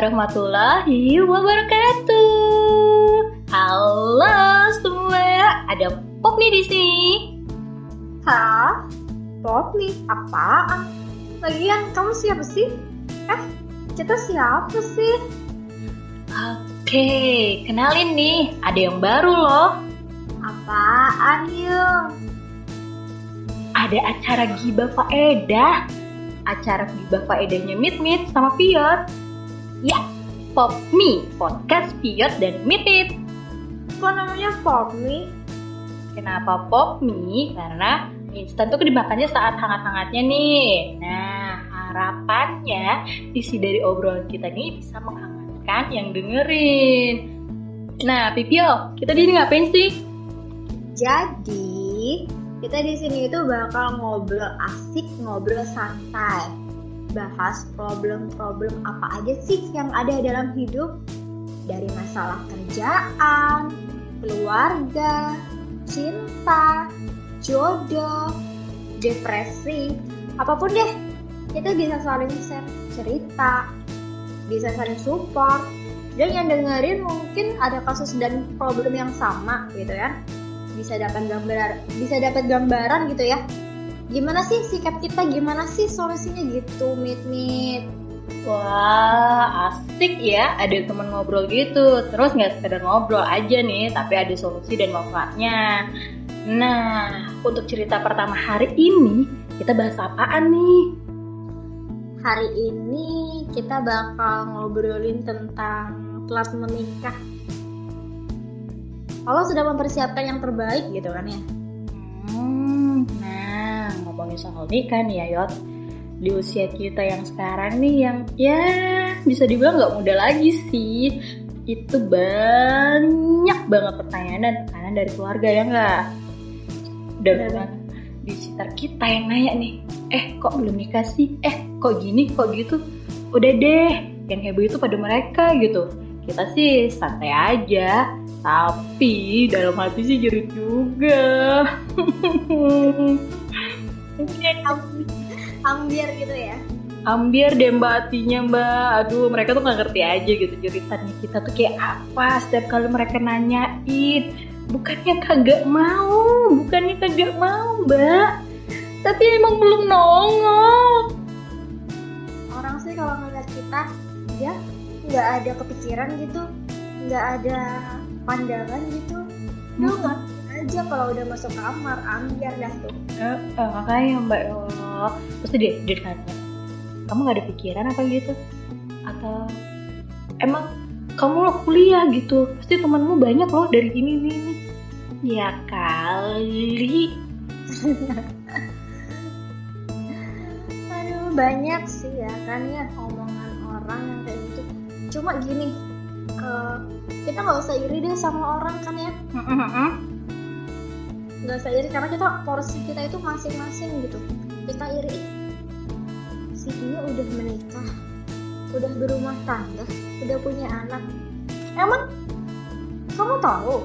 warahmatullahi wabarakatuh. Halo semua, ada Pop nih di sini. Hah? Pop nih? Apaan? Lagian kamu siapa sih? Eh, kita siapa sih? Oke, kenalin nih, ada yang baru loh. Apaan yuk? Ada acara Giba Faedah. Acara Giba Faedahnya Mit Mit sama Piot. Ya, Pop Me, podcast Piot dan Mit Mit. Kok namanya Pop nih? Kenapa Pop Me? Karena instan tuh dimakannya saat hangat-hangatnya nih. Nah, harapannya isi dari obrolan kita nih bisa menghangatkan yang dengerin. Nah, Pipio, kita di sini ngapain sih? Jadi, kita di sini itu bakal ngobrol asik, ngobrol santai. Bahas problem-problem apa aja sih yang ada dalam hidup. Dari masalah kerjaan, keluarga, cinta, jodoh, depresi, apa pun deh. Kita bisa saling share cerita, bisa saling support. Dan yang dengerin mungkin ada kasus dan problem yang sama gitu ya bisa dapat gambaran bisa dapat gambaran gitu ya gimana sih sikap kita gimana sih solusinya gitu mit mit Wah, asik ya ada teman ngobrol gitu. Terus nggak sekedar ngobrol aja nih, tapi ada solusi dan manfaatnya. Nah, untuk cerita pertama hari ini, kita bahas apaan nih? hari ini kita bakal ngobrolin tentang telat menikah kalau sudah mempersiapkan yang terbaik gitu kan ya Hmm, nah, ngomongin soal nikah nih ya, Yot. Di usia kita yang sekarang nih yang ya bisa dibilang nggak muda lagi sih. Itu banyak banget pertanyaan dan tekanan dari keluarga ya nggak? Dan Bener. bukan di sekitar kita yang nanya nih, eh kok belum nikah sih? Eh kok gini, kok gitu? Udah deh, yang heboh itu pada mereka gitu. Kita sih santai aja, tapi dalam hati sih jerit juga. Am- ambiar gitu ya. Ambiar deh mbak hatinya mbak. Aduh mereka tuh gak ngerti aja gitu Ceritanya kita tuh kayak apa? Setiap kali mereka nanyain Bukannya kagak mau? Bukannya kagak mau mbak? Tapi emang belum nongol. Orang sih kalau ngeliat kita ya nggak ada kepikiran gitu. Nggak ada pandangan gitu. Lu Hmm. Aja kalau udah masuk kamar ambiar dah tuh. Eh, eh, Makanya mbak Allah Terus dia, dia tanya Kamu gak ada pikiran apa gitu? Atau Emang kamu lo kuliah gitu Pasti temanmu banyak loh dari ini ini ini. Ya kali. Aduh banyak sih ya kan ya omongan orang yang kayak gitu. Cuma gini eh, kita nggak usah iri deh sama orang kan ya nggak usah karena kita porsi kita itu masing-masing gitu. Kita iri. "Ih, si dia udah menikah udah berumah tangga udah punya anak. Emang kamu tahu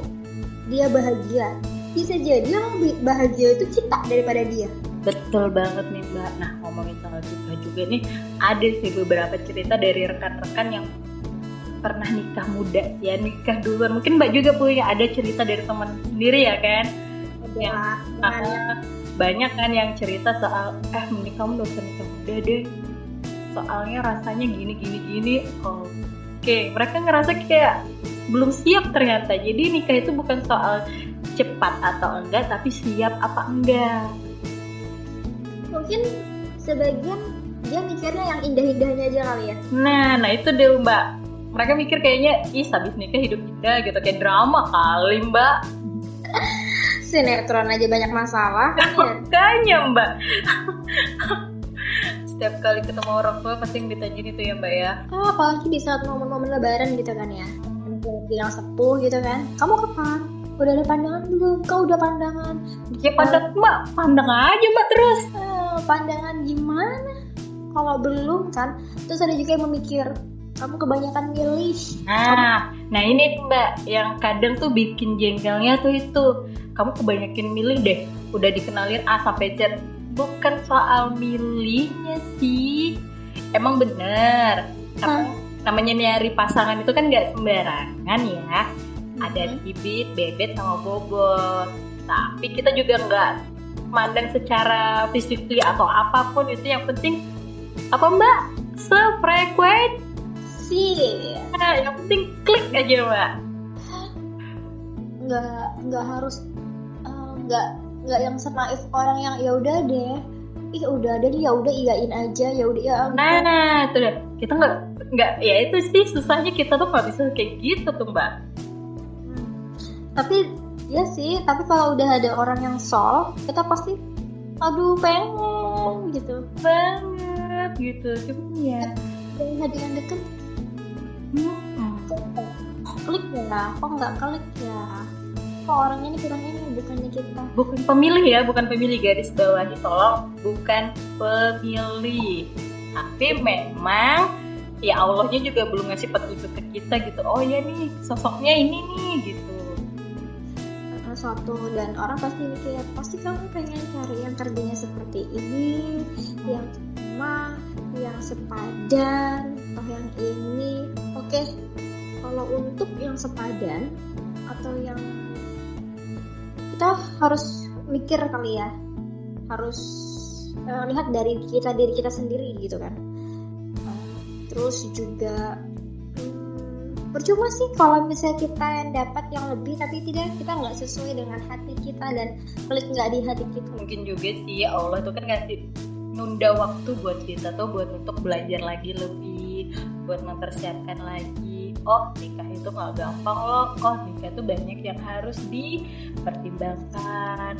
dia bahagia? Bisa jadi yang bahagia itu kita daripada dia. Betul banget nih mbak. Nah ngomongin soal cinta juga nih Ada sih beberapa cerita dari rekan-rekan yang pernah nikah muda. Ya nikah duluan. Mungkin mbak juga punya ada cerita dari teman sendiri ya kan Ya, banyak kan yang cerita soal eh mending kamu gak usah nikah muda deh. Soalnya rasanya gini gini gini. Oke mereka ngerasa kayak belum siap ternyata. Jadi nikah itu bukan soal cepat atau enggak tapi siap apa enggak. Mungkin sebagian dia mikirnya yang indah-indahnya aja kali ya. Nah nah itu deh mbak. Mereka mikir kayaknya ih habis nikah hidup indah gitu. Kayak drama kali mbak sinetron aja banyak masalah kan ya? Makanya mbak. Setiap kali ketemu orang tua pasti yang ditanyain itu ya mbak ya. Oh, apalagi di saat momen-momen lebaran gitu kan ya. Bilang sepuh gitu kan. Kamu kapan? Udah ada pandangan belum? Kau udah pandangan? Ya pandang mbak. Pandang aja mbak terus. Eh, pandangan gimana? Kalau belum kan terus ada juga yang memikir kamu kebanyakan milih. Nah, nah ini mbak yang kadang tuh bikin jengkelnya tuh itu kamu kebanyakan milih deh. Udah dikenalin A sampai Z. Bukan soal milihnya sih. Emang bener. Emang namanya nyari pasangan itu kan nggak sembarangan ya. Ada Mhm. bibit bebet sama bobot. Tapi kita juga nggak mandang secara physically atau apa pun. Itu yang penting apa mbak? Sefrekuensi sih. Yang penting klik aja mbak. Nggak nggak harus eh, nggak nggak yang senaif orang yang ya udah deh. Ih udah ada nih ya udah iyain aja ya udah ya ampun. nah itu deh kita nggak nggak ya itu sih susahnya kita tuh nggak bisa kayak gitu tuh mbak. Hmm. tapi ya sih tapi kalau udah ada orang yang sol kita pasti aduh pengen gitu. Banget gitu cuman ya. Yang deket hmm, klik ya kok nggak klik ya? Kok orangnya ini kurang ini bukannya kita? Bukan pemilih ya bukan pemilih garis bawahi tolong. Bukan pemilih. Tapi memang ya Allahnya juga belum ngasih petunjuk ke kita gitu. Oh ya nih sosoknya ini nih gitu. Karena suatu dan orang pasti mikir pasti kamu pengen cari yang kerjanya seperti ini yang sama yang sepadan atau yang ini oke. Kalau untuk yang sepadan atau yang kita harus mikir kali ya. Harus eh, lihat dari kita diri kita sendiri gitu kan. Eh, terus juga hmm, percuma sih kalau misalnya kita yang dapat yang lebih tapi tidak kita nggak sesuai dengan hati kita dan klik nggak di hati kita. Mungkin juga sih Allah tuh kan ngasih nunda waktu buat kita tuh buat untuk belajar lagi lebih buat mempersiapkan lagi. Oh nikah itu nggak gampang loh. Oh nikah itu banyak yang harus dipertimbangkan.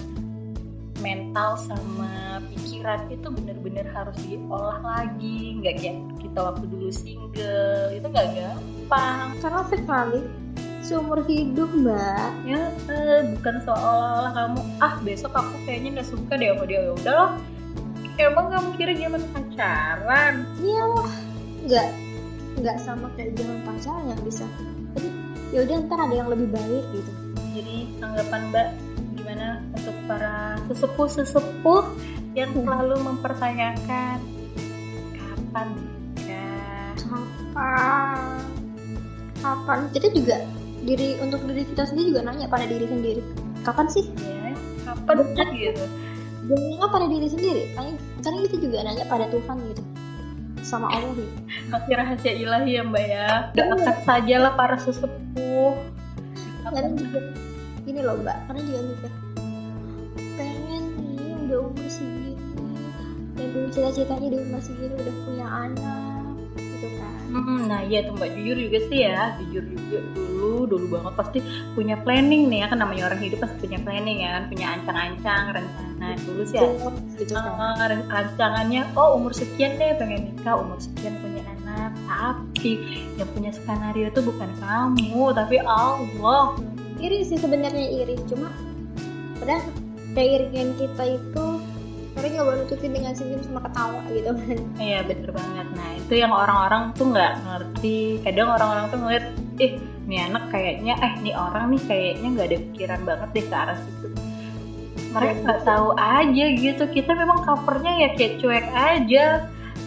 Mental sama pikiran itu bener-bener harus diolah lagi. Nggak kayak kita waktu dulu single. Itu nggak gampang. Karena sekali. Seumur hidup mbak. Ya eh, bukan seolah-olah kamu ah besok aku kayaknya nggak suka deh sama dia. Ya udah loh emang kamu kira zaman pacaran? Iya lah. Nggak nggak sama kayak zaman pacaran yang bisa. Jadi ya udah ntar ada yang lebih baik gitu. Jadi tanggapan mbak gimana untuk para sesepuh-sesepuh yang selalu mempertanyakan kapan nikah? Kapan? Kapan? Kita juga diri untuk diri kita sendiri juga nanya pada diri sendiri. Kapan sih? Ya kapan gitu? Jangan pada diri sendiri. Karena kita juga nanya pada Tuhan gitu sama Allah gitu masih rahasia ilahi ya mbak ya. Doakan sajalah para sesepuh. Dan juga gini loh mbak. Karena dia mikir pengen nih udah umur segini. Dan dulu cita-citanya di umur segini udah punya anak gitu kan. Hmm, nah iya tuh mbak. Jujur juga sih ya. Jujur juga dulu dulu banget pasti punya planning nih ya. Kan namanya orang hidup pasti punya planning ya kan. Punya ancang-ancang rencana dulu sih ya? Goals gitu kan. Uh, ren- rancangannya oh umur sekian deh pengen nikah umur sekian punya anak. Tapi yang punya skenario itu bukan kamu tapi Allah. Iri sih sebenarnya iri. Cuma padahal keiringan kita itu tapi nggak boleh nutupin dengan senyum sama ketawa gitu kan. Iya bener banget. Nah itu yang orang-orang tuh nggak ngerti. Kadang orang-orang tuh ngeliat ih nih anak kayaknya eh nih orang nih kayaknya nggak ada pikiran banget deh ke arah situ mereka nggak tahu aja gitu. Kita memang covernya ya kayak cuek aja.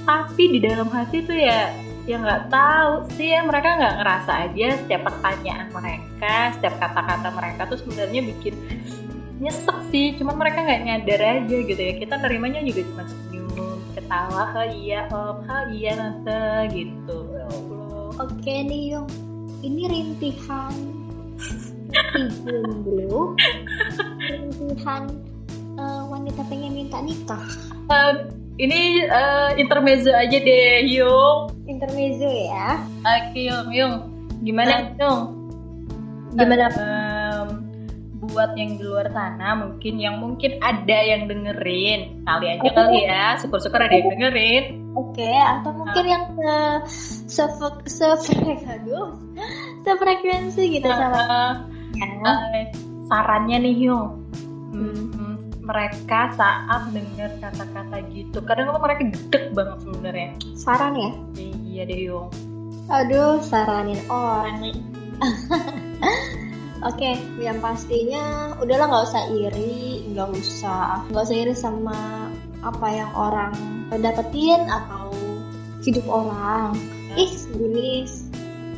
Tapi di dalam hati tuh ya ya nggak tahu sih ya. Mereka nggak ngerasa aja setiap pertanyaan mereka setiap kata-kata mereka tuh sebenarnya bikin nyesek sih. Cuman mereka nggak nyadar aja gitu ya. Kita nerimanya juga cuma senyum ketawa ha iya om. Ha iya tante gitu. Allah. Oke nih Yung. Ini rintihan rintihan dulu rintihan eh, wanita pengen minta nikah. Eh, ini eh, intermezzo aja deh Yung intermezzo ya. Oke Yung Yung gimana Yung gimana? Em, buat yang di luar sana mungkin yang mungkin ada yang dengerin. Kali aja Oke. kali ya syukur-syukur ada yang dengerin. Oke, atau mungkin yang se se se sefrekuensi gitu sama Eh, eh, sarannya nih Yung Hmm, mereka saat dengar kata-kata gitu kadang kadang mereka gedek banget sebenarnya saran ya. iya deh Yung Aduh, saranin orang nih. Oke, yang pastinya udahlah nggak usah iri, nggak usah nggak usah iri sama apa yang orang dapetin atau hidup orang. ih segini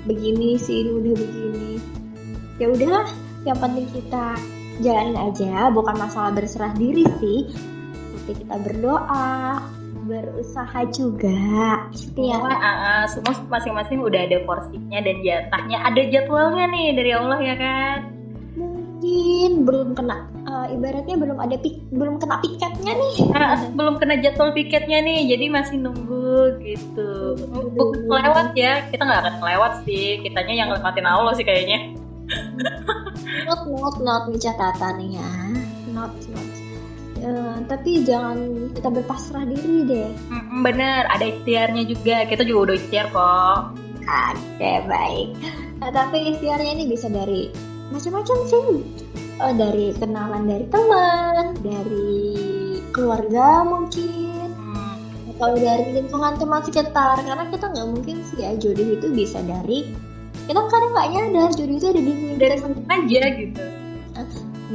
begini sih udah begini ya udahlah yang penting kita jalanin aja bukan masalah berserah diri sih tapi kita berdoa berusaha juga semua uh, semua masing-masing udah ada porsinya dan jatahnya. Ada jadwalnya nih dari Allah ya kan? Mungkin belum kena uh, ibaratnya belum ada pik belum kena piketnya nih. Uh, belum kena jadwal piketnya nih jadi masih nunggu gitu. Bukan lewat ya kita nggak akan lewat sih. Kitanya yang lewatin Allah sih kayaknya not not not nih catatannya. Ya not not. Uh, tapi jangan kita berpasrah diri deh. Mm, bener ada ikhtiarnya juga. Kita juga udah ikhtiar kok. Oke baik. Nah, tapi ikhtiarnya ini bisa dari macam-macam sih. Uh, dari kenalan dari teman dari keluarga mungkin. Hmm. atau dari lingkungan teman sekitar karena kita nggak mungkin sih ya jodoh itu bisa dari kita kadang nggak nyadar jodoh itu ada di dari aja gitu.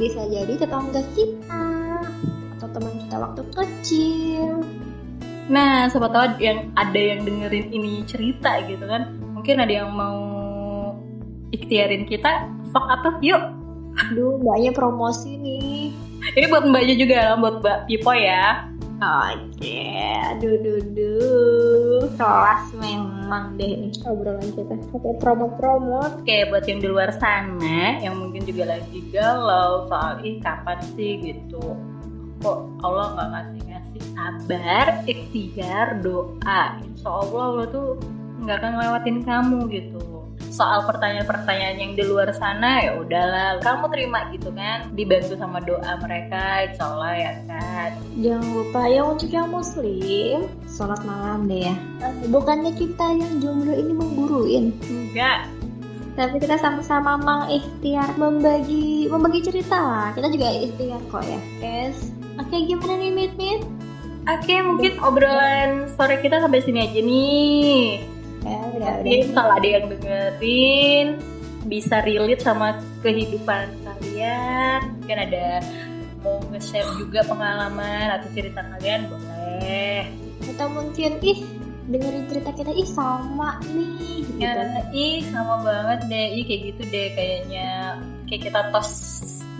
Bisa jadi tetangga kita atau teman kita waktu kecil. Nah siapa tahu yang ada yang dengerin ini cerita gitu kan. Mungkin ada yang mau ikhtiarin kita sok atau yuk. Aduh mbaknya promosi nih. Ini buat mbaknya juga buat mbak Pipo ya Oke, aduh, aduh, aduh, kelas memang deh nih obrolan kita. Oke, promo-promo. Oke, buat yang di luar sana, yang mungkin juga lagi galau soal ih kapan sih gitu. Kok Allah nggak ngasih ngasih sabar, ikhtiar, doa. Insya Allah Allah tuh nggak akan ngelewatin kamu gitu soal pertanyaan-pertanyaan yang di luar sana ya udahlah kamu terima gitu kan dibantu sama doa mereka insya Allah ya kan? Jangan lupa ya untuk yang muslim sholat malam deh ya. Bukannya kita yang jomblo ini mengguruin? Enggak. Tapi kita sama-sama mengikhtiar membagi membagi cerita lah. Kita juga ikhtiar kok ya. Guys oke gimana nih Mit Mit? Oke, mungkin obrolan sore kita sampai sini aja nih ya Mungkin kalau ada yang dengerin bisa relate sama kehidupan kalian. Mungkin ada mau nge-share juga pengalaman atau cerita kalian boleh. Atau mungkin ih dengerin cerita kita ih sama nih gitu. ya, ih sama banget deh. Ih kayak gitu deh kayaknya. Kayak kita tos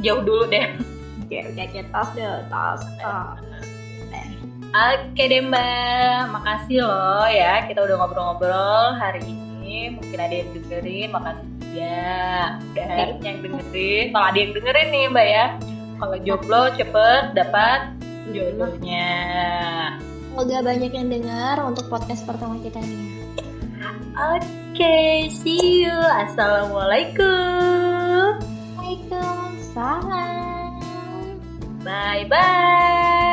jauh dulu deh. Ya udah kita tos deh tos, tos. Oke deh mbak, makasih loh ya kita udah ngobrol-ngobrol hari ini. Mungkin ada yang dengerin, makasih juga. Udah yang dengerin. Kalau ada yang dengerin nih mbak ya, kalau jomblo cepet dapat jodohnya. Semoga banyak yang dengar untuk podcast pertama kita nih. Oke, okay, see you. Assalamualaikum. Waalaikumsalam. Bye bye.